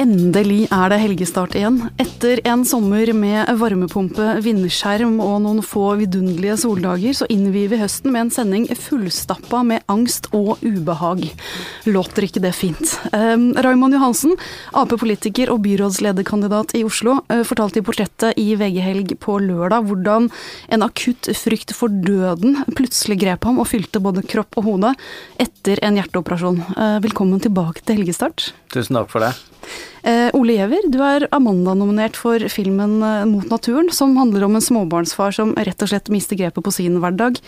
Endelig er det helgestart igjen. Etter en sommer med varmepumpe, vindskjerm og noen få vidunderlige soldager, så innvier vi høsten med en sending fullstappa med angst og ubehag. Låter ikke det fint? Um, Raymond Johansen, Ap-politiker og byrådslederkandidat i Oslo, uh, fortalte i portrettet i VG Helg på lørdag hvordan en akutt frykt for døden plutselig grep ham og fylte både kropp og hode etter en hjerteoperasjon. Uh, velkommen tilbake til helgestart. Tusen takk for det. Eh, Ole Giæver, du er Amanda-nominert for filmen eh, Mot naturen, som handler om en småbarnsfar som rett og slett mister grepet på sin hverdag,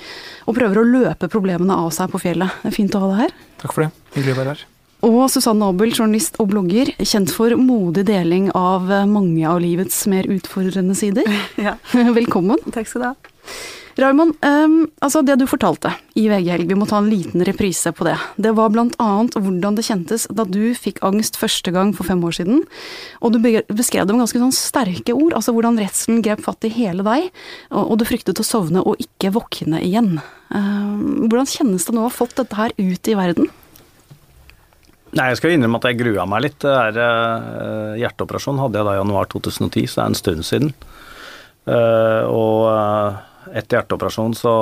og prøver å løpe problemene av seg på fjellet. Det er fint å ha deg her. Takk for det. Hyggelig å være her. Og Susanne Abel, journalist og blogger, kjent for modig deling av eh, mange av livets mer utfordrende sider. Ja. Velkommen. Takk skal du ha. Raymond, um, altså det du fortalte i VG Helg, vi må ta en liten reprise på det. Det var blant annet hvordan det kjentes da du fikk angst første gang for fem år siden. Og du beskrev det med ganske sånn sterke ord, altså hvordan redselen grep fatt i hele deg, og, og du fryktet å sovne og ikke våkne igjen. Um, hvordan kjennes det nå å ha fått dette her ut i verden? Nei, Jeg skal innrømme at jeg grua meg litt. Er, uh, hjerteoperasjon hadde jeg da i januar 2010, så det er en stund siden. Uh, og uh, etter hjerteoperasjonen så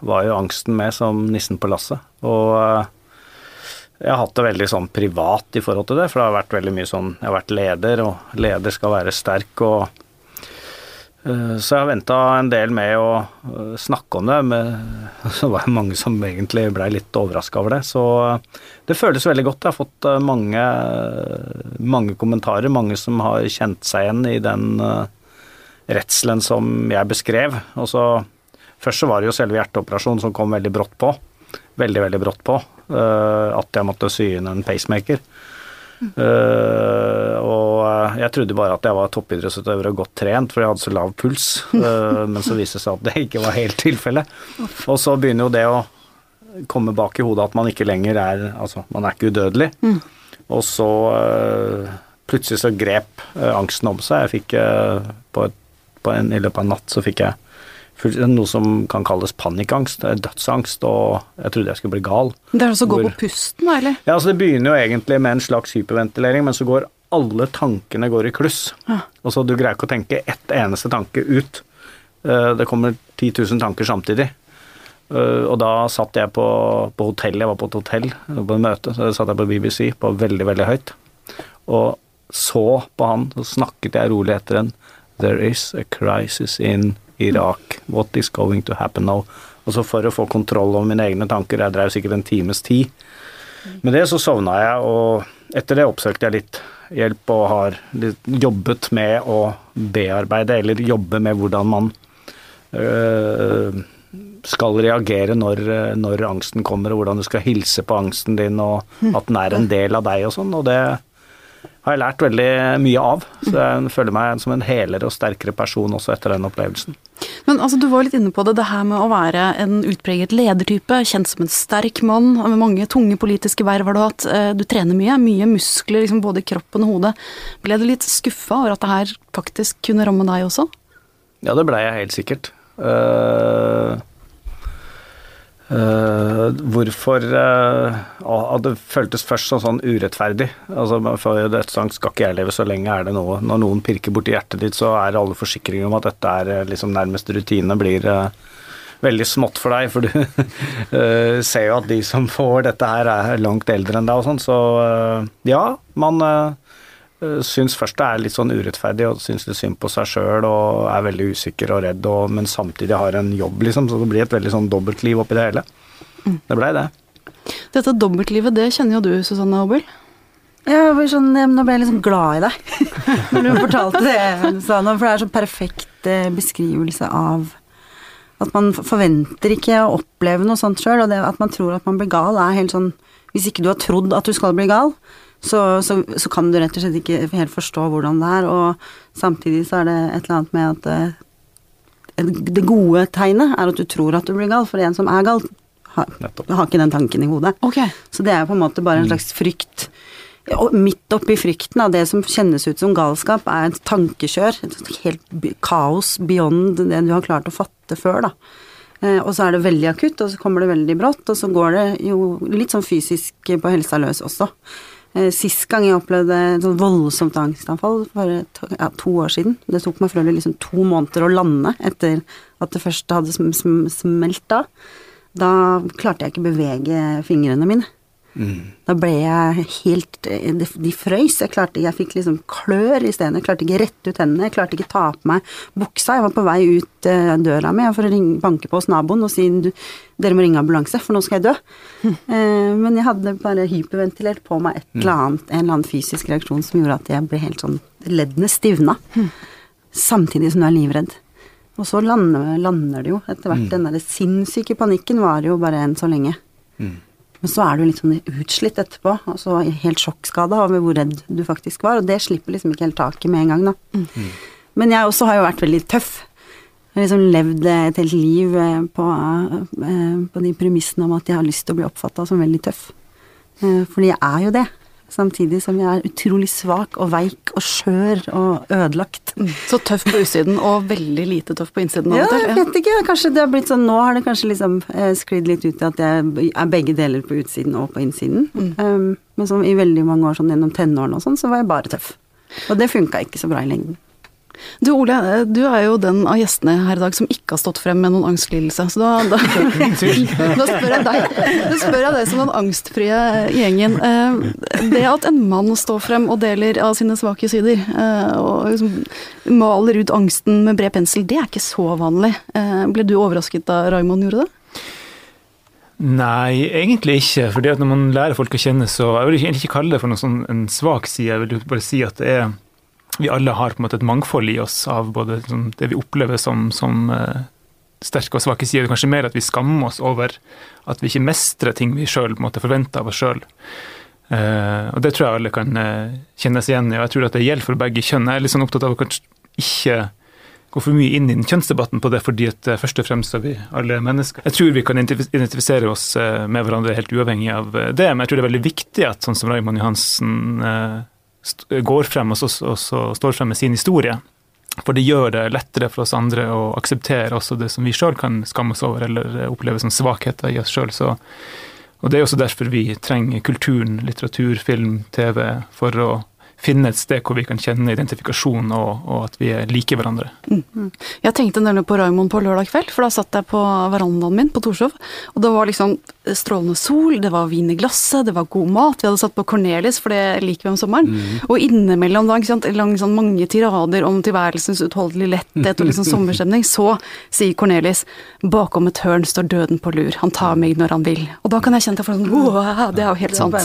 var jo angsten med som nissen på lasset. Og uh, jeg har hatt det veldig sånn privat i forhold til det, for det har vært veldig mye sånn Jeg har vært leder, og leder skal være sterk og så jeg har venta en del med å snakke om det, men så var det mange som egentlig blei litt overraska over det. Så det føles veldig godt. Jeg har fått mange, mange kommentarer, mange som har kjent seg igjen i den redselen som jeg beskrev. Og så Først så var det jo selve hjerteoperasjonen som kom veldig brått på. Veldig, veldig brått på. at jeg måtte sy inn en pacemaker. Uh, og jeg trodde bare at jeg var toppidrettsutøver og godt trent, for jeg hadde så lav puls. Uh, men så viste det seg at det ikke var helt tilfellet. Og så begynner jo det å komme bak i hodet at man ikke lenger er Altså, man er ikke udødelig. Mm. Og så uh, plutselig så grep angsten om seg. Jeg fikk på, et, på en, I løpet av en natt så fikk jeg noe som kan kalles panikkangst. Er dødsangst, og jeg trodde jeg skulle bli gal. Det er altså å gå på pusten, eller? Ja, altså det begynner jo egentlig med en slags hyperventilering, men så går alle tankene går i kluss. Ja. Og så Du greier ikke å tenke ett eneste tanke ut. Eh, det kommer 10 000 tanker samtidig. Eh, og da satt jeg på, på hotell, jeg var på et hotell på et møte, så satt jeg på BBC på veldig, veldig høyt. Og så på han, så snakket jeg rolig etter en There is a crisis in Irak. What is going to happen now? Og så for å få kontroll over mine egne tanker, jeg drev sikkert en times tid. Med det så sovna jeg, og etter det oppsøkte jeg litt hjelp og har jobbet med å bearbeide, eller jobbe med hvordan man øh, skal reagere når, når, angsten kommer, og hvordan du skal hilse på angsten din, og at den er en del av deg og sånn. Og det har jeg lært veldig mye av. Så jeg føler meg som en helere og sterkere person også etter den opplevelsen. Men altså, du var litt inne på det, det her med å være en utpreget ledertype, kjent som en sterk mann, med mange tunge politiske verv har du hatt. Eh, du trener mye, mye muskler liksom både i kroppen og hodet. Ble du litt skuffa over at det her faktisk kunne ramme deg også? Ja, det ble jeg helt sikkert. Uh, Uh, hvorfor uh, Det føltes først som sånn urettferdig. Altså, for dødsangst skal ikke jeg leve så lenge, er det noe. Når noen pirker borti hjertet ditt, så er alle forsikringer om at dette er eh, liksom nærmest rutine, blir uh, veldig smått for deg. For du ser jo at de som får dette her, er langt eldre enn deg og sånn. Så ja, man syns først det er litt sånn urettferdig og syns litt synd på seg sjøl og er veldig usikker og redd, og, men samtidig har en jobb, liksom. Så det blir et veldig sånn dobbeltliv oppi det hele. Mm. Det blei det. Dette dobbeltlivet, det kjenner jo du, Susanne Aabel. Ja, sånn, nå ble jeg sånn glad i deg når du fortalte det, Susanne. For det er så perfekt eh, beskrivelse av at man forventer ikke å oppleve noe sånt sjøl, og det at man tror at man blir gal, er helt sånn Hvis ikke du har trodd at du skal bli gal, så, så, så, kan du rett og slett ikke helt forstå hvordan det er. Og samtidig så er det et eller annet med at det, eh, det gode tegnet er at du tror at du blir gal, for en som er gal, har, har ikke den tanken i hodet. Okay. Så det er på en måte bare en mm. slags frykt. Og midt oppi frykten av det som kjennes ut som galskap, er et tankekjør. Et helt kaos beyond det du har klart å fatte før, da. Eh, og så er det veldig akutt, og så kommer det veldig brått, og så går det jo litt sånn fysisk på helsa løs også. Eh, Sist gang jeg opplevde et voldsomt angstanfall, for to, ja, to år siden Det tok meg for øvrig liksom to måneder å lande etter at det første hadde sm sm smelt. Da klarte jeg ikke bevege fingrene mine. Da ble jeg helt De de frøys. Jeg klarte Jeg fikk liksom klør i stedet. Jeg klarte ikke rette ut hendene. Jeg klarte ikke ta på meg buksa. Jeg var på vei ut eh, døra mi for å ringe, banke på hos naboen og si du, dere må ringe ambulanse, for nå skal jeg dø. Eh, men jeg hadde bare hyperventilert på meg et eller annet, en eller annen fysisk reaksjon som gjorde at jeg ble helt sånn Leddene stivna. Samtidig som du er livredd. Og så lander, lander det jo etter hvert. Den der sinnssyke panikken varer jo bare enn så lenge. Men så er du litt sånn utslitt etterpå, og så helt sjokkskada over hvor redd du faktisk var, og det slipper liksom ikke helt taket med en gang, da. Men jeg også har jo vært veldig tøff. Jeg har liksom levd et helt liv eh, på, eh, på de premissene om at jeg har lyst til å bli oppfatta som veldig tøff. Eh, Fordi jeg er jo det. Samtidig som jeg er utrolig svak og veik og skjør og ødelagt. Så tøff på utsiden og veldig lite tøff på innsiden Ja, jeg vet ikke. Kanskje det har blitt sånn Nå har det kanskje liksom eh, sklidd litt ut i at jeg er begge deler på utsiden og på innsiden. Um, men som i veldig mange år sånn gjennom tenårene og sånn, så var jeg bare tøff. Og det funka ikke så bra i lengden. Du Ole, du er jo den av gjestene her i dag som ikke har stått frem med noen angstlidelse. Så da, da, da spør jeg deg. Da spør jeg deg som den angstfrie gjengen. Eh, Det at en mann står frem og deler av sine svake sider, eh, og liksom maler ut angsten med bred pensel, det er ikke så vanlig. Eh, Ble du overrasket da Raymond gjorde det? Nei, egentlig ikke. For når man lærer folk å kjenne, så Jeg vil egentlig ikke kalle det for noe sånn en svak side, jeg vil bare si at det er Vi alle har på en måte et mangfold i oss av både sånn, det vi opplever som, som eh, sterke og svake sider. Kanskje mer at vi skammer oss over at vi ikke mestrer ting vi sjøl forventer av oss sjøl. og det tror jeg alle kan eh, kjenne seg igjen i, og jeg tror at det gjelder for begge kjønn. Jeg er litt sånn opptatt av å kanskje ikke gå for mye inn i den kjønnsdebatten på det, fordi at eh, først og fremst er vi alle mennesker. Jeg tror vi kan identifisere oss eh, med hverandre helt uavhengig av eh, det, men jeg tror det er veldig viktig at sånn som Raymond Johansen eh, går frem og så, og så står frem med sin historie. For det gjør det lettere for oss andre å akseptere også det som vi sjøl kan skamme oss over eller eh, oppleve som svakheter i oss sjøl. Og det er også derfor vi trenger kulturen, litteratur, film, TV, for å finne et sted hvor vi kan kjenne identifikasjon og, og at vi er like hverandre. Jeg tenkte nemlig på Raymond på lørdag kveld, for da satt jeg på verandaen min på Torshov, og det var liksom strålende sol, det var vin i glasset, det var god mat, vi hadde satt på Cornelis, for det liker vi om sommeren, og innimellom da, sant, lang, sånn mange tirader om tilværelsens utholdelige letthet og liksom sommerstemning, så sier Cornelis, bakom et hørn står døden på lur, han tar meg når han vil. Og da kan jeg kjenne at jeg sånn, det er jo helt sant.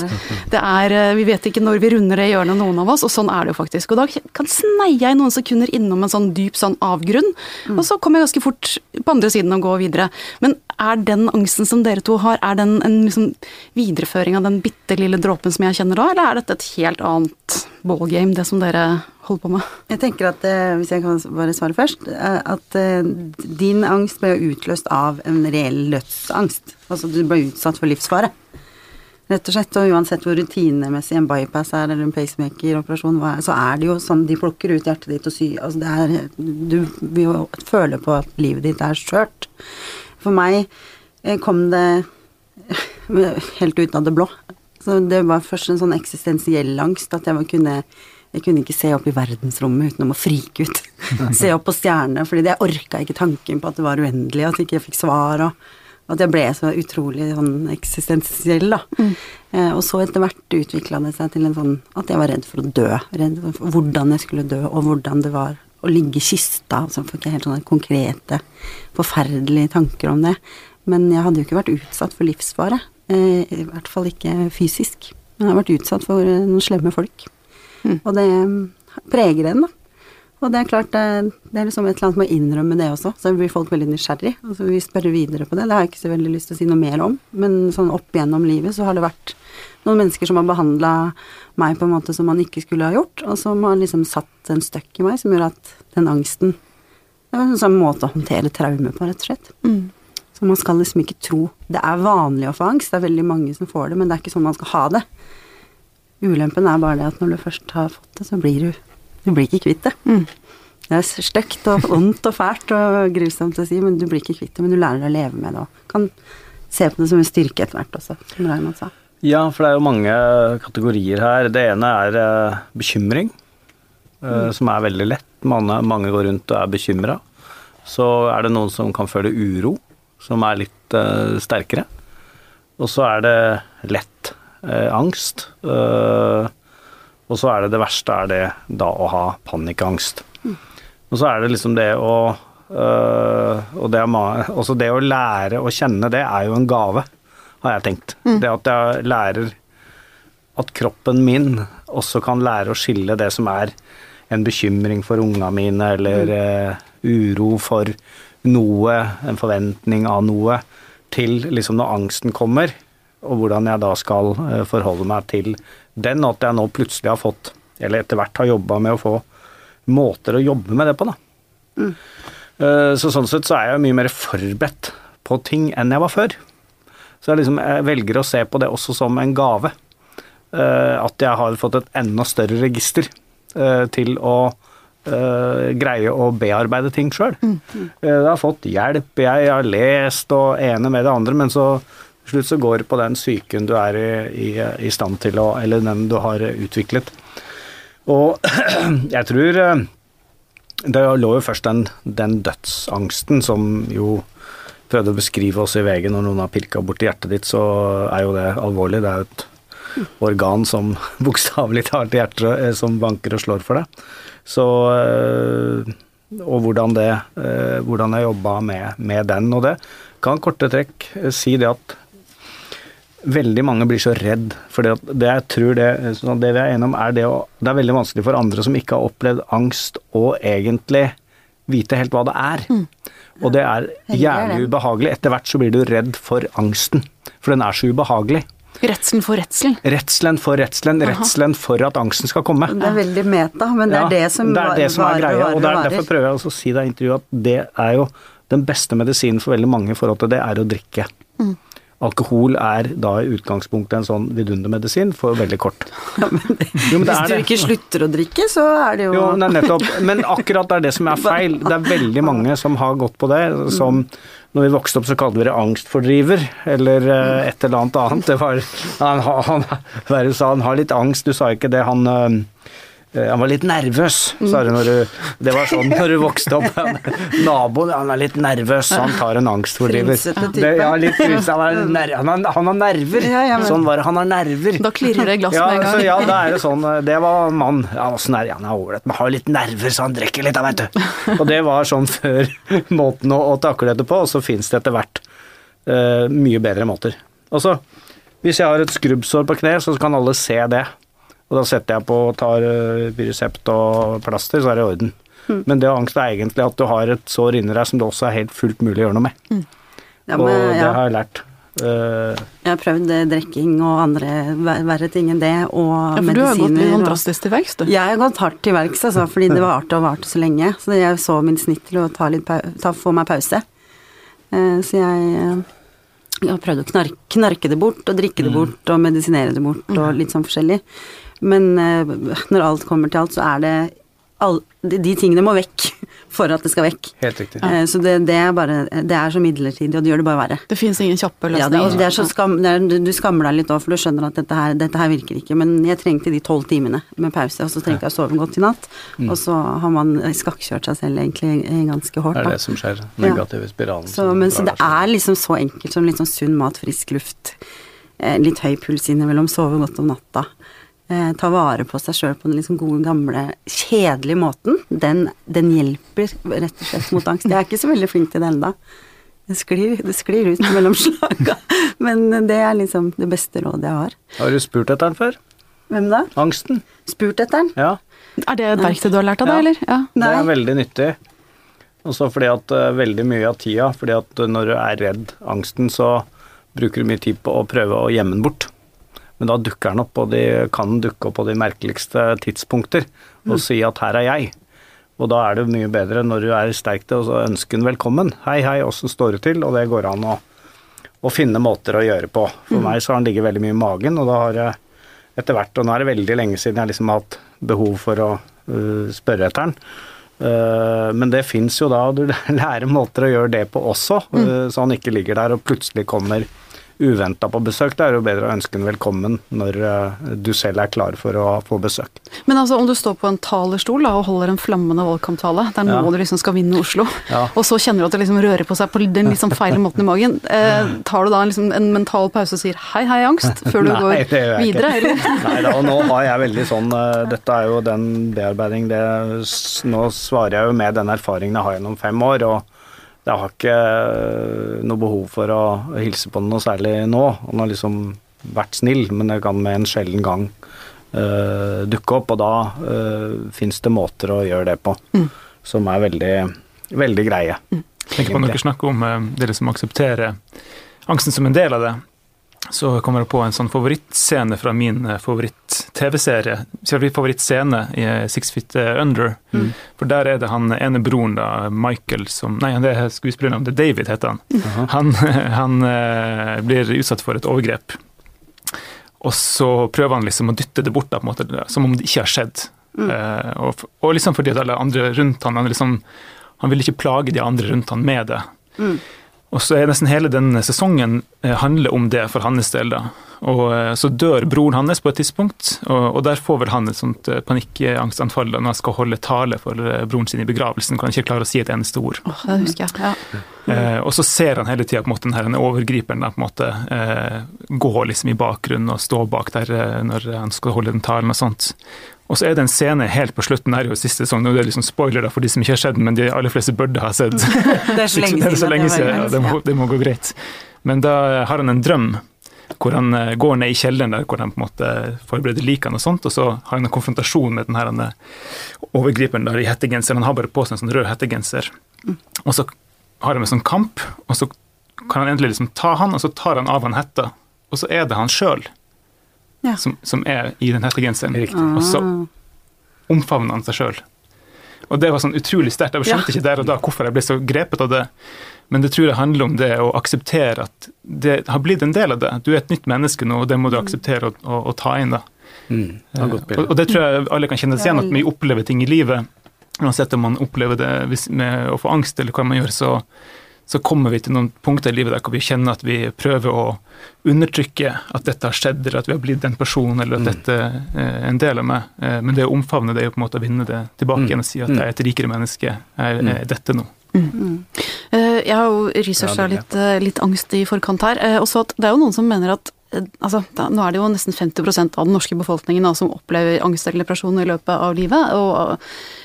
Det er, eh, vi vet ikke når vi runder det hjørnet, noen av oss, og sånn er det jo faktisk. Og da kan sneie jeg noen sekunder innom en sånn dyp sånn avgrunn, og så kommer jeg ganske fort på andre siden og går videre. Men er den angsten som dere to har, er den en liksom videreføring av den bitte lille dråpen som jeg kjenner da, eller er dette et helt annet ballgame, det som dere holder på med? Jeg tenker at, eh, hvis jeg kan bare svare først, eh, at eh, din angst ble utløst av en reell dødsangst. Altså du ble utsatt for livsfare. Rett og slett, og uansett hvor rutinemessig en bypass er, eller en pacemaker-operasjon, er- så er det jo sånn de plukker ut hjertet ditt og syr Altså Du vil jo føle på at livet ditt er skjørt. For meg eh, kom det helt ut av det blå. Så det var først en sånn eksistensiell angst at jeg kunne jeg kunne ikke se opp i verdensrommet uten å frike ut. se opp på stjernene, fordi jeg orka ikke tanken på at det var uendelig, at jeg ikke fikk svar, og at jeg ble så utrolig sånn eksistensiell, da. Eh, og så etter hvert utvikla det seg til en sånn at jeg var redd for å dø. Redd for hvordan jeg skulle dø, og hvordan det var å ligge i kista. Så får ikke helt sånne konkrete, forferdelige tanker om det. Men jeg hadde jo ikke vært utsatt for livsfare. Eh, I hvert fall ikke fysisk. Men jeg har vært utsatt for eh, noen slemme folk. Og det preger en, da. Og det er klart, det, er liksom et eller annet med å innrømme det også, så blir folk veldig nysgjerrig. Og så vil vi spørre videre på det. Det har jeg ikke så veldig lyst til å si noe mer om, men sånn opp igjennom livet så har det vært noen mennesker som har behandla meg på en måte som man ikke skulle ha gjort, og som har liksom satt en støkk i meg som gjør at den angsten Det er en sånn måte å håndtere traume på, rett og slett. Så man skal liksom ikke tro Det er vanlig å få angst, det er veldig mange som får det, men det er ikke sånn man skal ha det. Ulempen er bare det at når du først har fått det, så blir du Du blir ikke kvitt det. Det er stygt og vondt og fælt og grusomt å si, men du blir ikke kvitt det. Men du lærer deg å leve med det og kan se på det som en styrke etter hvert også, som Raymond sa. Ja, for det er jo mange kategorier her. Det ene er uh, bekymring, uh, som er veldig lett. Mange, mange, går rundt og er bekymra. Så er det noen som kan føle uro, som er litt uh, sterkere. Og så er det lett angst. Og så er det det verste er det da å ha panikkangst. Mm. Og så er det liksom det å og det, også det å lære å kjenne det er jo en gave har jeg tenkt. Mm. Det at jeg lærer at kroppen min også kan lære å skille det som er en bekymring for unga mine, eller mm. uh, uro for noe, en forventning av noe, til liksom når angsten kommer, og hvordan jeg da skal uh, forholde meg til den, at jeg nå plutselig har fått, eller etter hvert har jobba med å få måter å jobbe med det på, da. Mm. Uh, så sånn sett så er jeg mye mer forberedt på ting enn jeg var før. Så jeg, liksom, jeg velger å se på det også som en gave. Uh, at jeg har fått et enda større register uh, til å uh, greie å bearbeide ting sjøl. Mm. Uh, jeg har fått hjelp, jeg har lest og ene med det andre, men så til slutt så går det på den psyken du er i, i, stand til å Eller den du har utviklet. Og jeg tror Det lå jo først den, den dødsangsten som jo prøvde å beskrive oss i VG når noen har pirka borti hjertet ditt, så er jo det alvorlig. Det er jo et organ som bokstavelig talt hjertet eh, som banker og slår for deg. Så eh, Og hvordan det eh, Hvordan jeg jobba med, med den og det. Kan korte trekk si det at veldig mange blir så redd. For det, det jeg tror det, det vi er enige om, er det å Det er veldig vanskelig for andre som ikke har opplevd angst, å egentlig vite helt hva det er. Mm. Og det er jævlig ubehagelig. Etter hvert så blir du redd for angsten, for den er så ubehagelig. Redselen for redselen? Redselen for redselen. Redselen for at angsten skal komme. Det er veldig meta, men det er det som, det er det som er greia. Og der, derfor prøver jeg å si deg i intervjuet at det er jo den beste medisinen for veldig mange i forhold til det, er å drikke. Alkohol er da i utgangspunktet en sånn vidundermedisin for veldig kort. Ja, men det, jo, men hvis du ikke slutter å drikke, så er det jo Jo, nei, nettopp. Men akkurat det er det som er feil. Det er veldig mange som har gått på det, som når vi vokste opp så kalte vi det angstfordriver, eller uh, et eller annet annet. Det var, han, han, han, han har litt angst, du sa ikke det, han Eh, han var litt nervøs, sa du når du Det var sånn når du vokste opp. Naboen han er litt nervøs, han tar en angstfordriver. Ja, litt han, han, han har nerver. Ja, ja, sånn var det. Han har nerver. Da klirrer det glass med en gang. ja, da er det sånn. Det var mann. Ja, åssen er Han er ålreit, men har litt nerver, så han drikker litt, da, veit du. Og det var sånn før måten å, å takle dette på, og så fins det etter hvert uh, mye bedre måter. Altså, hvis jeg har et skrubbsår på kne, så kan alle se det. Og da setter jeg på og tar eh, og plaster, så er det i orden. Mm. Men det angst er egentlig at du har et sår inni deg som det også er helt fullt mulig å gjøre noe med. Mm. Ja, men, og det ja. har jeg lært. Uh, jeg har prøvd eh, drikking og andre verre ting enn det, og medisiner. ja, for medisiner. Du har gått litt drastisk til verks, du? Jeg har gått hardt til verks, altså, fordi det varte og varte så lenge. Så jeg så min snitt til å ta litt ta, få meg pause. Uh, så jeg, jeg har prøvd å knarke, knarke, det bort, og drikke det mm. bort, og medisinere det bort, og mm. litt sånn forskjellig. Men eh, når alt kommer til alt, så er det all, de, de, tingene må vekk for at det skal vekk. Helt riktig. Ja. Så det, det, er bare, det er så midlertidig, og det gjør det bare verre. Det fins ingen kjappe løsninger. Ja, det, det er så skam, er, du skammer deg litt òg, for du skjønner at dette her, dette her, virker ikke. Men jeg trengte de tolv timene med pause, og så trengte jeg å sove godt i natt. Mm. Og så har man skakkjørt seg selv egentlig ganske hardt. Det er det som skjer. Negative spiralen. Så, men, så det er liksom så enkelt som litt sånn sunn mat, frisk luft, eh, litt høy puls innimellom, sove godt om natta eh, ta vare på seg sjøl på den liksom gode, gamle, kjedelige måten, den, den, hjelper rett og slett mot angst. Jeg er ikke så veldig flink til det ennå. Det sklir, det sklir ut mellom slaga, men det er liksom det beste rådet jeg har. Har du spurt etter den før? Hvem da? Angsten. Spurt etter den? Ja. Er det et verktøy du har lært av deg, ja. eller? Ja. Det er veldig nyttig. Også fordi at uh, veldig mye av tida, fordi at når du er redd angsten, så bruker du mye tid på å prøve å gjemme den bort. Men da dukker den opp, og de kan dukke opp på de merkeligste tidspunkter og si at 'her er jeg'. Og da er det mye bedre når du er sterk til å ønske den velkommen. 'Hei, hei, åssen står det til?' Og det går an å, å finne måter å gjøre på. For mm. meg så har den ligget veldig mye i magen, og da har jeg etter hvert Og nå er det veldig lenge siden jeg liksom har hatt behov for å uh, spørre etter den. Uh, men det fins jo da, og du lærer måter å gjøre det på også, uh, så han ikke ligger der og plutselig kommer uventa på besøk, det er jo bedre å ønske en velkommen når uh, du selv er klar for å få besøk. Men altså, om du står på en talerstol da, og holder en flammende valgkamptale, der nå ja. du liksom skal vinne Oslo, ja. og så kjenner du at det liksom rører på seg på den liksom feil måten i magen, eh, tar du da liksom en mental pause og sier hei, hei, angst, før du Nei, går videre? Nei da, og nå har jeg veldig sånn uh, Dette er jo den bearbeiding det Nå svarer jeg jo med den erfaringen jeg har gjennom fem år. og jeg har ikke eh, noe behov for å hilse på noe særlig nå. Han har liksom vært snill, men det kan med en sjelden gang uh, dukke opp. Og da uh, eh, fins det måter å gjøre det på mm. som er veldig, veldig greie. Mm. Tenk på når dere snakker om uh, dere som aksepterer angsten som en del av det så kommer jeg på en sånn favorittscene fra min eh, favoritt-TV-serie. Favorittscene i eh, Six Feet Under. Mm. For der er det han ene broren, da, Michael, som Nei, det er skuespilleren, det er David, heter han. Uh -huh. Han, han uh, blir utsatt for et overgrep. Og så prøver han liksom å dytte det bort, da, på en måte, som om det ikke har skjedd. Mm. Uh, og, og, liksom fordi at alle andre rundt han, han, liksom, han vil ikke plage de andre rundt han med det. Mm. Og så er nesten hele denne sesongen eh, handler om det for hans del. da. Og eh, Så dør broren hans på et tidspunkt, og, og der får vel han et sånt eh, panikkangstanfall når han skal holde tale for broren sin i begravelsen, kan han ikke klare å si et eneste ord. Oh, det husker jeg, ja. Eh, og så ser han hele tida denne overgriperen da, på en måte, eh, gå liksom i bakgrunnen og stå bak der når han skal holde den talen og sånt. Og så er det en scene helt på slutten her i siste sesong, og det er liksom spoiler for de som ikke har sett den, men de aller fleste burde ha sett. det er så lenge siden. det, så lenge siden ja, det, må, det må gå greit. Men da har han en drøm hvor han eh, går ned i kjelleren der hvor han på en måte forbereder likene og sånt, og så har han en konfrontasjon med den her eh, overgriperen der i hettegenser. Han har bare på seg en sånn rød hettegenser. Og så har de en sånn kamp, og så kan han endelig liksom ta han, og så tar han av han hetta, og så er det han sjøl ja. som, som, er i den hettegenseren. Ah. Og så omfavner han seg sjøl. Og det var sånn utrolig sterkt. Jeg skjønte ja. ikke der og da hvorfor jeg ble så grepet av det. Men det tror jeg handler om det å akseptere at det har blitt en del av det. Du er et nytt menneske nå, og det må du akseptere og, og, og ta inn. da. Mm, det og, og, det tror jeg alle kan kjenne seg igjen, at vi opplever ting i livet. Uansett om man opplever det med å få angst eller hva man gjør, så, så kommer vi til noen punkter i livet der hvor vi kjenner at vi prøver å undertrykke at dette har skjedd, eller at vi har blitt den personen, eller at mm. dette er en del av meg. Eh, men det å omfavne det er jo på en måte å vinne det tilbake mm. igjen og si at jeg er et rikere menneske. Jeg er mm. dette nå. Mm. Eh, jeg har jo researcha litt, eh, litt, angst i forkant her. Også at det er jo noen som mener at altså, da, Nå er det jo nesten 50% av den norske befolkningen da, som opplever angst eller depresjon i løpet av livet. og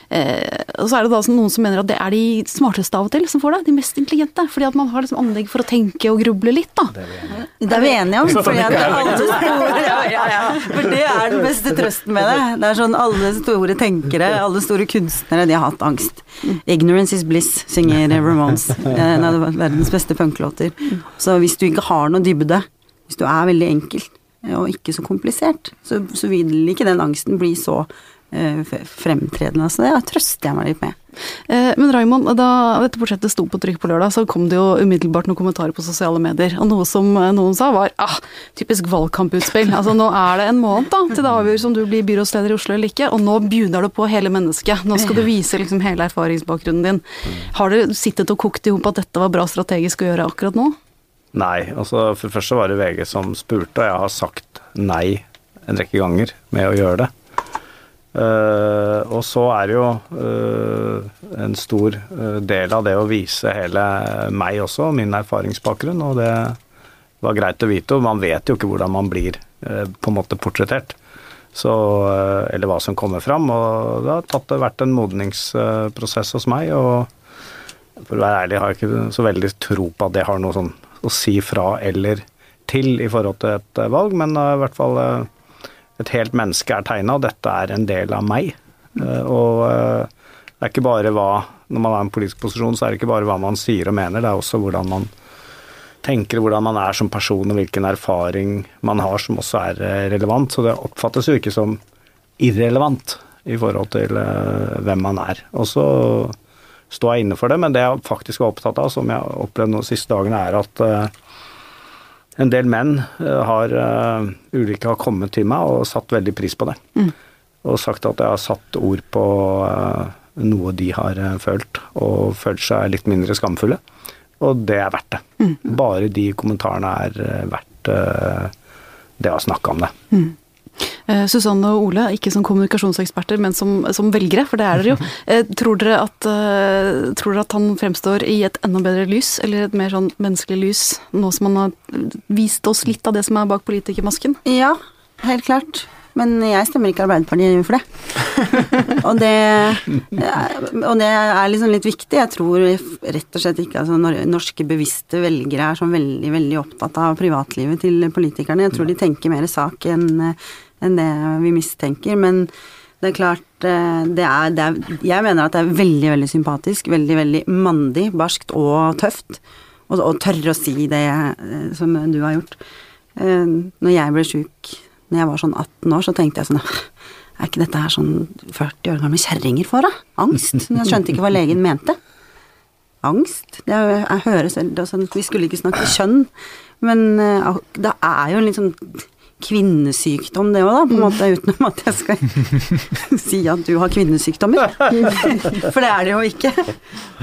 Eh, og så er det da noen som mener at det er de smarteste av og til som får det, de mest intelligente. Fordi at man har liksom anlegg for å tenke og gruble litt, da. Det er vi enige om. Fordi at alle store, ja, ja, ja. For det er den beste trøsten med det. Det er sånn alle store tenkere, alle store kunstnere, de har hatt angst. 'Ignorance is bliss', synger Ramones. En av verdens beste punklåter. Så hvis du ikke har noe dybde, hvis du er veldig enkelt og ikke så komplisert, så, så vil ikke den angsten bli så fremtredende. Så det trøster jeg meg litt med. Eh, men Raymond, da dette budsjettet sto på trykk på lørdag, så kom det jo umiddelbart noen kommentarer på sosiale medier. Og noe som eh, noen sa var ah, typisk valgkamputspill. Altså nå er det en måned da, til det avgjøres om du blir byrådsleder i Oslo eller ikke, og nå begynner du på hele mennesket. Nå skal du vise liksom hele erfaringsbakgrunnen din. Har du sittet og kokt i hop at dette var bra strategisk å gjøre akkurat nå? Nei, altså for det første var det VG som spurte, og jeg har sagt nei en rekke ganger med å gjøre det. Uh, og så er det jo uh, en stor uh, del av det å vise hele meg også, min erfaringsbakgrunn, og det var greit å vite. Og man vet jo ikke hvordan man blir på en måte portrettert, så, eller hva som kommer fram. Og det har tatt, vært en modningsprosess hos meg, og for å være ærlig har jeg ikke så veldig tro på at det har noe sånn å si fra eller til i forhold til et valg, men i hvert fall et helt menneske er tegna, og dette er en del av meg. Eh, og eh, det er ikke bare hva Når man har en politisk posisjon, så er det ikke bare hva man sier og mener, det er også hvordan man tenker, hvordan man er som person, og hvilken erfaring man har som også er eh, relevant. Så det oppfattes jo ikke som irrelevant i forhold til hvem man er. Og så står jeg inne for det, men det jeg faktisk var opptatt av, som jeg har opplevd de siste dagene, er at en del menn eh, har uh, ulike har kommet til meg og satt veldig pris på det. Mm. Og sagt at jeg har satt ord på uh, noe de har følt, og følt seg litt mindre skamfulle. og det er verdt det. Mm. Bare de kommentarene er eh, verdt det å snakke om det. Mm. Eh, Susanne og Ole, ikke som kommunikasjonseksperter, men som, som velgere, for det er dere jo. Eh, tror dere, at, eh, tror dere, at, han fremstår i et enda bedre lys, eller et mer sånn menneskelig lys, nå som han har vist oss litt av det som er bak politikermasken? Ja, helt klart. Men jeg stemmer ikke Arbeiderpartiet for det. og, det og det er liksom litt viktig. Jeg tror rett og slett ikke altså norske bevisste velgere er sånn veldig, veldig opptatt av privatlivet til politikerne. Jeg tror de tenker mer sak enn enn det vi mistenker. Men det er klart eh, det er, det er, Jeg mener at det er veldig, veldig sympatisk. Veldig, veldig mandig, barskt og tøft. Og, og tørre å si det eh, som du har gjort. Eh, når jeg ble sjuk når jeg var sånn 18 år, så tenkte jeg sånn Er ikke dette her sånn 40 år gamle kjerringer får, da? Angst. Jeg skjønte ikke hva legen mente. Angst? Det, jeg hører selv, sånn, Vi skulle ikke snakke kjønn, men det er jo litt sånn kvinnesykdom, det òg, da, på en måte, utenom at jeg skal si at du har kvinnesykdommer. For det er det jo ikke.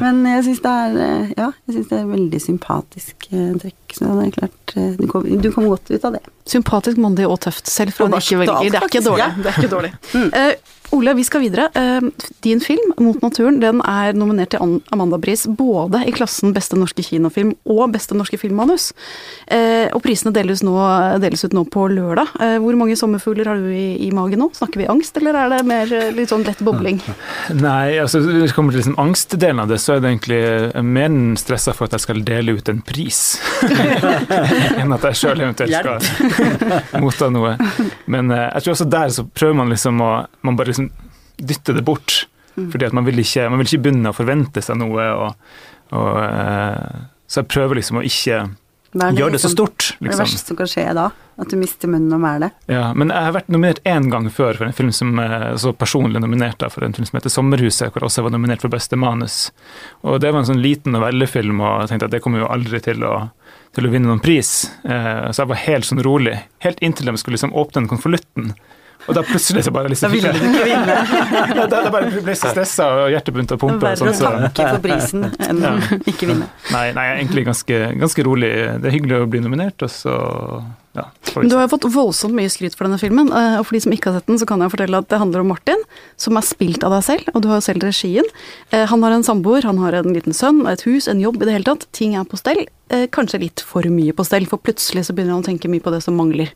Men jeg syns det er eh, ja, jeg synes det er veldig sympatisk eh, trekk. Så det er klart, eh, du kom, du kom godt ut av det. Sympatisk, mandig og tøft, selv fra en ikke-velger. Det er ikke dårlig. Det er ikke dårlig. Mm. Ole, vi skal videre. Eh, din film, 'Mot naturen', den er nominert til Amandapris både i klassen beste norske kinofilm og beste norske filmmanus. Eh, og prisene deles, nå, deles ut nå på lørdag. Eh, hvor mange sommerfugler har du i, i, magen nå? Snakker vi angst, eller er det mer litt sånn lett bobling? Nei, altså når det kommer til liksom angstdelen av det, så er det egentlig mer enn stressa for at jeg skal dele ut en pris, enn at jeg sjøl eventuelt skal motta noe. Men jeg tror også der så prøver man liksom å man bare liksom dytte det bort. Mm. Fordi at man vil, ikke, man vil ikke begynne å forvente seg noe. Og, og, uh, så jeg prøver liksom å ikke gjøre det så liksom stort. Liksom. Det verste som kan skje da? At du mister munnen og mæler. Ja, men jeg har vært nominert én gang før for en film som så personlig nominert da, for en film som heter 'Sommerhuset', hvor jeg også var nominert for beste manus. Og det var en sånn liten novellefilm, og jeg tenkte at det kommer jo aldri til å til å vinne noen pris. Uh, så jeg var helt sånn rolig. Helt inntil de skulle liksom åpne den konvolutten. Og da plutselig så bare liksom Da ville du ikke vinne. da, da bare ble jeg stressa og hjertet begynte å pumpe. Er verre å takke for prisen enn å ikke vinne. Nei, nei, egentlig ganske, ganske rolig. Det er hyggelig å bli nominert, og så ja, du har jo fått voldsomt mye skryt for denne filmen, eh, og for de som ikke har sett den, så kan jeg fortelle at det handler om Martin, som er spilt av deg selv, og du har jo selv regien. Eh, han har en samboer, han har en liten sønn, et hus, en jobb i det hele tatt. Ting er på stell. Eh, kanskje litt for mye på stell, for plutselig så begynner han å tenke mye på det som mangler.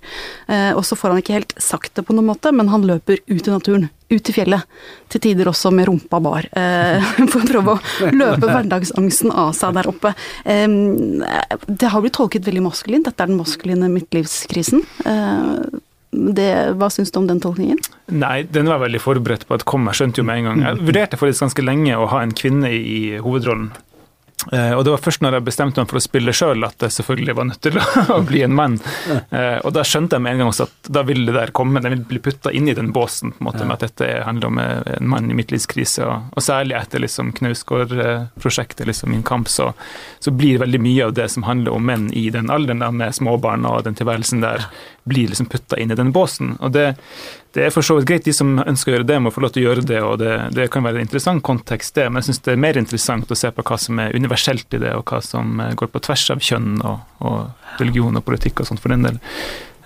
Og så får han ikke helt sagt det på noen måte, men han løper ut i naturen ut i fjellet. Til tider også med rumpa bar, eh, for å prøve å løpe hverdagsangsten av seg der oppe. Eh, det har blitt tolket veldig maskulint, dette er den maskuline midtlivskrisen. Eh, det, hva syns du om den tolkningen? Nei, den var veldig forberedt på at kom. Jeg skjønte jo med en gang. Jeg vurderte faktisk ganske lenge å ha en kvinne i hovedrollen. Uh, og det var først når jeg bestemte meg for å spille sjøl at det selvfølgelig var nødt til å bli en mann. Uh, og da skjønte jeg med en gang også at da ville det der komme, den vil bli putta inn i den båsen på en måte, ja. med at dette handler om eh, en mann i midtlivskrise. Og, og særlig etter liksom Knausgård-prosjektet, liksom Min kamp, så, så, blir veldig mye av det som handler om menn i den alderen, da, med småbarn og den tilværelsen der, blir liksom putta inn i den båsen. Og det, det er for så vidt greit, de som ønsker å gjøre det, må få lov til å gjøre det, og det, det kan være en interessant kontekst, det, men jeg syns det er mer interessant å se på hva som er universelt i det, og hva som eh, går på tvers av kjønn og, og religion og politikk og sånt, for den del.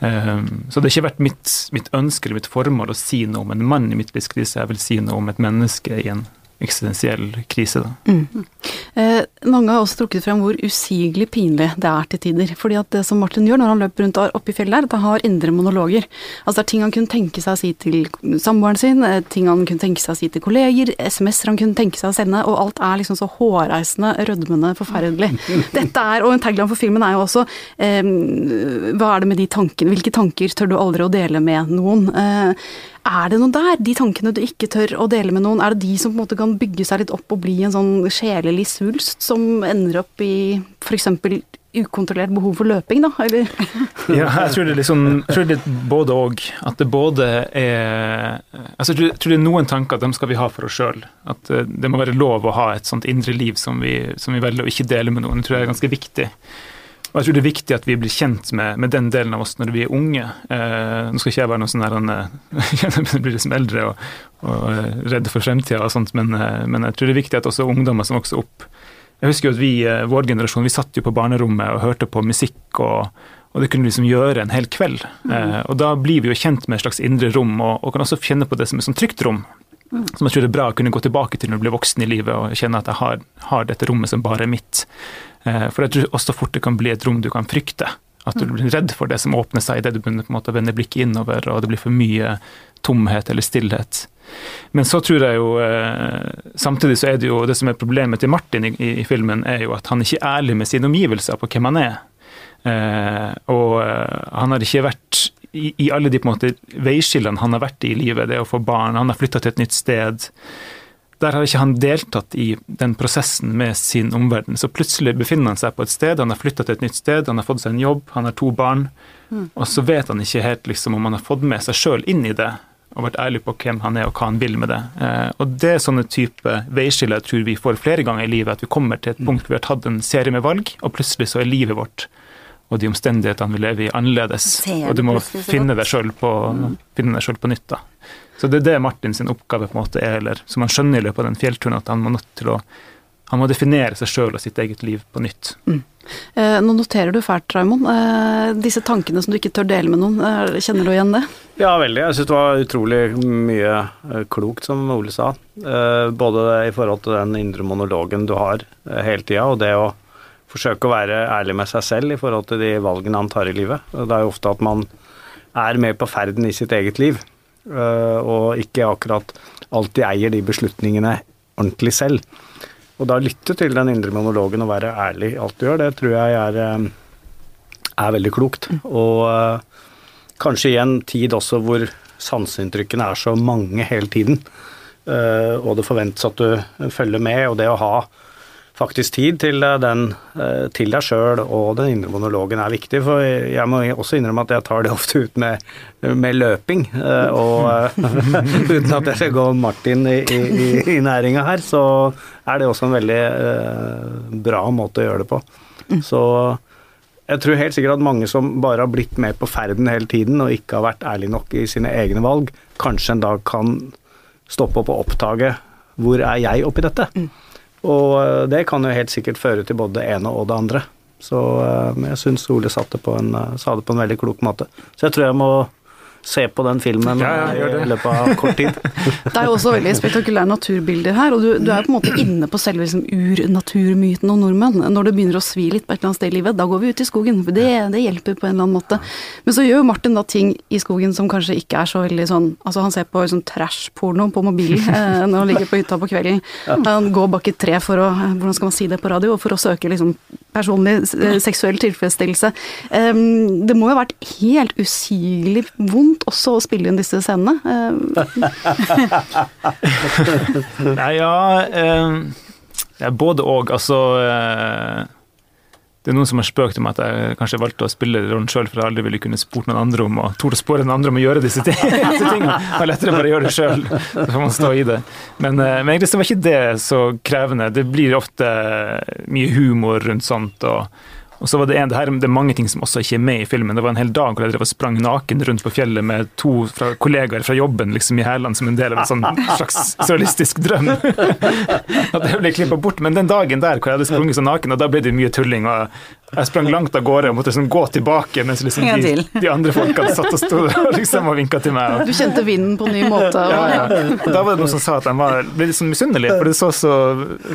Um, så det har ikke vært mitt, mitt ønske eller mitt formål å si noe om en mann i midtlivskrise, jeg vil si noe om et menneske i en eksistensiell krise. Mm. Eh, mange har også trukket frem hvor usigelig pinlig det er til tider. fordi at det som Martin gjør når han løper rundt oppi i fjellet her, det har indre monologer. Altså det er ting han kunne tenke seg å si til samboeren sin, eh, ting han kunne tenke seg å si til kolleger, SMS-er han kunne tenke seg å sende, og alt er liksom så hårreisende, rødmende, forferdelig. Dette er, og en tagline for filmen er jo også eh, hva er det med de tankene, hvilke tanker tør du aldri å dele med noen? Eh, er det noe der? De tankene du ikke tør å dele med noen, er det de som på en måte kan bygge seg litt opp og bli en sånn sjelelig svulst som ender opp i f.eks. ukontrollert behov for løping, da, eller? ja, jeg tror det er liksom tror det både òg. At det både er altså Jeg tror det er noen tanker at dem skal vi ha for oss sjøl. At eh, det må være lov å ha et sånt indre liv som vi, som vi velger å ikke dele med noen. Det tror jeg er ganske viktig. Og jeg tror det er viktig at vi blir kjent med, med den delen av oss når vi er unge. Eh, nå skal ikke jeg være noe sånn der han blir liksom eldre og, og eh, redd for fremtida og sånt, men, eh, men, jeg tror det er viktig at også ungdommer som vokser opp, Jeg husker jo at vi, eh, vår generasjon, vi satt jo på barnerommet og hørte på musikk, og, og det kunne liksom gjøre en hel kveld. Mm. Eh, og da blir vi jo kjent med et slags indre rom, og, og kan også kjenne på det som et sånn trygt rom. Mm. Som jeg tror det er bra å kunne gå tilbake til når du blir voksen i livet og kjenne at jeg har, har dette rommet som bare er mitt. Eh, for jeg tror også fort det kan bli et rom du kan frykte. At du blir redd for det som åpner seg idet du begynner på en måte å vende blikket innover, og det blir for mye tomhet eller stillhet. Men så tror jeg jo eh, Samtidig så er det jo det som er problemet til Martin i, i filmen, er jo at han ikke er ærlig med sine omgivelser på hvem han er. Eh, og han har ikke vært i, i alle de på en måte veiskillene han har vært i i livet, det å få barn, han har flytta til et nytt sted. Der har ikke han deltatt i den prosessen med sin omverden. Så plutselig befinner han seg på et sted, han har flytta til et nytt sted, han har fått seg en jobb, han har to barn. Mm. Og så vet han ikke helt liksom, om han har fått med seg sjøl inn i det og vært ærlig på hvem han er og hva han vil med det. Eh, og Det er sånne type veiskiller jeg tror vi får flere ganger i livet. At vi kommer til et mm. punkt hvor vi har tatt en serie med valg, og plutselig så er livet vårt og de omstendighetene vi lever i, annerledes. Og du må finne deg sjøl på, mm. på, nytt. da. Så det er det Martin sin oppgave på en måte er, eller som han skjønner i løpet av den fjellturen, at han må nødt til å han må definere seg sjøl og sitt eget liv på nytt. Mm. Eh, nå noterer du fælt, Raymond. Eh, disse tankene som du ikke tør dele med noen, eh, kjenner du igjen det? Ja, veldig. Jeg syns det var utrolig mye eh, klokt, som Ole sa. Eh, både i forhold til den indre monologen du har eh, hele tida, og det å forsøke å være ærlig med seg selv i forhold til de valgene han tar i livet. Det er jo ofte at man er med på ferden i sitt eget liv, og ikke akkurat alltid eier de beslutningene ordentlig selv. Og da lytte til den indre monologen og være ærlig i alt du gjør, det tror jeg er, eh, er veldig klokt. Og uh, kanskje i en tid også hvor sanseinntrykkene er så mange hele tiden, og det forventes at du følger med, og det å ha faktisk tid til, eh, den, eh, til deg sjøl og den indre monologen er viktig. For jeg må også innrømme at jeg tar det ofte ut med, med løping. Eh, og uten at jeg skal gå Martin i, i, i næringa her, så er det også en veldig bra måte å gjøre det på. Så jeg tror helt sikkert at mange som bare har blitt med på ferden hele tiden og ikke har vært ærlige nok i sine egne valg, kanskje en dag kan stoppe opp og oppdage hvor er jeg oppi dette? Mm. Og eh, det kan jo helt sikkert føre til både det ene og det andre. Så eh, jeg syns Ole på en, eh, sa det på en veldig klok måte. Så jeg tror jeg må se på den filmen ja, ja, i løpet av kort tid. det er jo også veldig spektakulære naturbilder her, og du, du er på en måte inne på selve liksom, urnaturmyten om nordmenn. Når det begynner å svi litt på et eller annet sted i livet, da går vi ut i skogen. For det, det, hjelper på en eller annen måte. Men så gjør jo Martin da ting i skogen som kanskje ikke er så veldig sånn Altså han ser på sånn trash-porno på mobilen eh, når han ligger på hytta på kvelden. Han går bak et tre for å Hvordan skal man si det på radio? For å søke liksom personlig eh, seksuell tilfredsstillelse. Um, det må jo ha vært helt usigelig vondt vondt også å spille inn disse scenene? Nei, ja, eh, Både og. Altså eh, det er noen som har spøkt om at jeg kanskje valgte å spille rollen sjøl, for jeg aldri ville kunne spurt noen andre om å torde spørre noen andre om å gjøre disse, tingene. Det er lettere bare å gjøre det sjøl, så får man stå i det. Men, eh, men egentlig så var ikke det så krevende. Det blir ofte mye humor rundt sånt. og og så var det, en, det, her, det er mange ting som også ikke er med i filmen. Det var en hel dag hvor jeg drev og sprang naken rundt på fjellet med to fra, kollegaer fra jobben liksom i hælene som en del av en sånn slags surrealistisk drøm. At det ble klippa bort. Men den dagen der hvor jeg hadde sprunget så naken, og da ble det mye tulling. og jeg sprang langt av gårde og måtte liksom gå tilbake mens liksom de, de, andre folkene satt og sto og liksom vinka til meg. Og... Du kjente vinden på en ny måte? Og... Ja, ja. Og da var det noen som sa at de var, ble litt sånn misunnelige, for det så så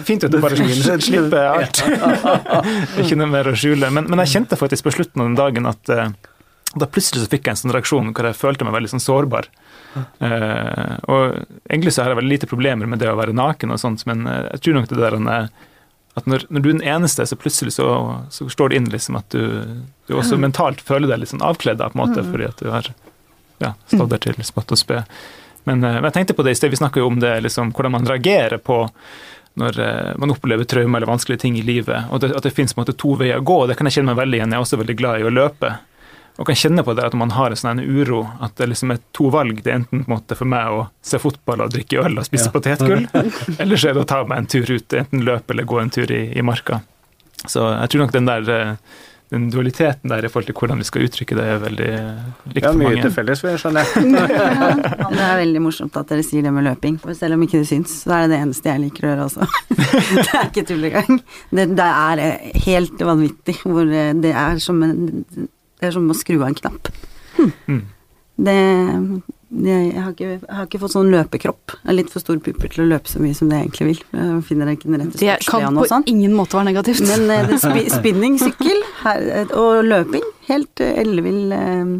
fint ut å bare slippe alt. Ikke noe mer å skjule. Men, men, jeg kjente faktisk på slutten av den dagen at uh, da plutselig så fikk jeg en sånn reaksjon hvor jeg følte meg veldig sånn sårbar. Uh, og egentlig så har jeg veldig lite problemer med det å være naken og sånt, men uh, jeg tror nok det der at når, når, du er den eneste, så plutselig så, så står det inn liksom at du, du også mm. mentalt føler deg litt sånn avkledd på en måte, mm. fordi at du har ja, stått der til spott og spe. Men, eh, men, jeg tenkte på det i sted, vi snakka jo om det, liksom, hvordan man reagerer på når uh, man opplever traumer eller vanskelige ting i livet, og det, at det finnes to veier å gå. Det kan jeg kjenne meg veldig igjen. Jeg er også veldig glad i å løpe og kan kjenne på det at man har en sånn uro, at det liksom er to valg. Det er enten på en måte for meg å se fotball og drikke øl og spise ja. potetgull, eller så er det å ta meg en tur ut, enten løpe eller gå en tur i, i marka. Så jeg tror nok den der eh, den dualiteten der i forhold til hvordan vi skal uttrykke det, er veldig likt Ja, for mye mange. til felles, vil jeg. Ja, det er veldig morsomt at dere sier det med løping. For selv om ikke det syns, så er det det eneste jeg liker å gjøre også. det er ikke tull engang. Det, det er eh, helt vanvittig hvor eh, det er som en Det er som å skru av en knapp. Mm. Det, det jeg, har ikke, jeg har ikke fått sånn løpekropp. Jeg er litt for stor pupper til å løpe så mye som det jeg egentlig vil. Jeg finner ikke den rette Det kan på sånn. ingen måte være negativt. Men eh, det spinning, sykkel her, eh, og løping, helt eh, ellevill eh,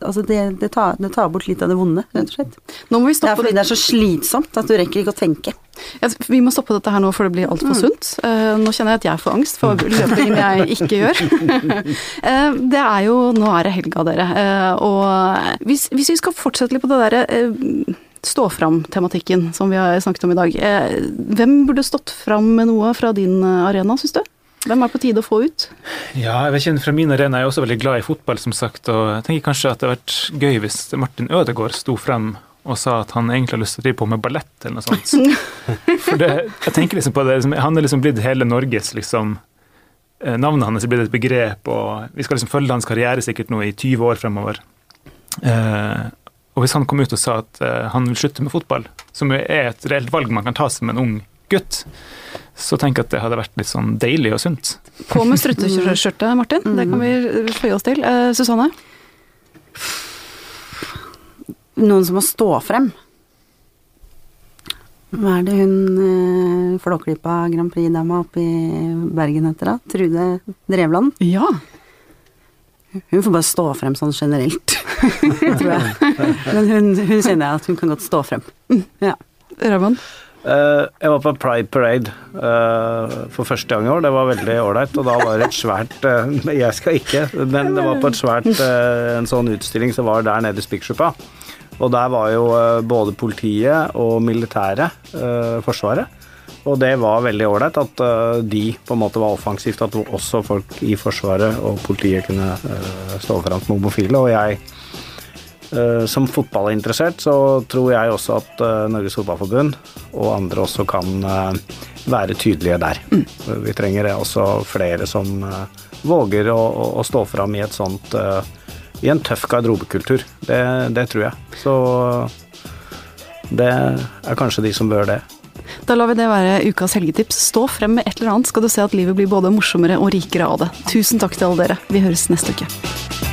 Altså, det, det, tar, det tar bort litt av det vonde, rett og slett. Nå må vi Det er fordi det er så slitsomt at du rekker ikke å tenke. Ja, Vi må stoppe dette her nå, for det blir altfor sunt. Eh, nå kjenner jeg at jeg får angst for løpingen jeg ikke gjør. Det er jo Nå er det helga, dere. Og hvis, hvis vi skal fortsette litt på det derre stå fram-tematikken som vi har snakket om i dag. hvem burde stått fram med noe fra din arena, syns du? Hvem er på tide å få ut? Ja, jeg vet ikke, Fra min arena er jeg også veldig glad i fotball, som sagt. Og jeg tenker kanskje at det hadde vært gøy hvis Martin Ødegaard sto frem og sa at han egentlig har lyst til å drive på med ballett eller noe sånt. For det, jeg tenker liksom på det, Han er liksom blitt hele Norges liksom eh, Navnet hans er blitt et begrep, og vi skal liksom følge hans karriere sikkert nå i 20 år fremover. Eh, og hvis han kom ut og sa at eh, han vil slutte med fotball, som er et reelt valg man kan ta som en ung gutt, så tenker jeg at det hadde vært litt sånn deilig og sunt. På med strutteskjørtet, Martin. Det kan vi føye oss til. Eh, Susanne? Noen som må stå frem. Hva er det hun eh, Flåklypa Grand Prix-dama oppe i Bergen heter da? Trude Drevland? Ja. Hun får bare stå frem sånn generelt, tror jeg. Men hun, hun kjenner jeg at hun kan godt stå frem. Ja. Raymond? Eh, jeg var på Pride Parade eh, for første gang i år. Det var veldig ålreit. Og da var det et svært eh, Jeg skal ikke, men det var på et svært en sånn utstilling som var der nede i Spikersuppa. Og der var jo både politiet og militæret, Forsvaret. Og det var veldig ålreit at de på en måte var offensivt, at også folk i Forsvaret og politiet kunne stå foran som homofile. Og jeg Som fotballinteressert så tror jeg også at eh, Norges Fotballforbund og andre også kan eh, være tydelige der. Vi trenger også flere som eh, våger å, å, stå fram i et sånt eh, i en tøff garderobekultur. Det, det tror jeg. Så det er kanskje de som bør det. Da lar vi det være ukas helgetips. Stå frem med et eller annet, skal du se at livet blir både morsommere og rikere av det. Tusen takk til alle dere. Vi høres neste uke.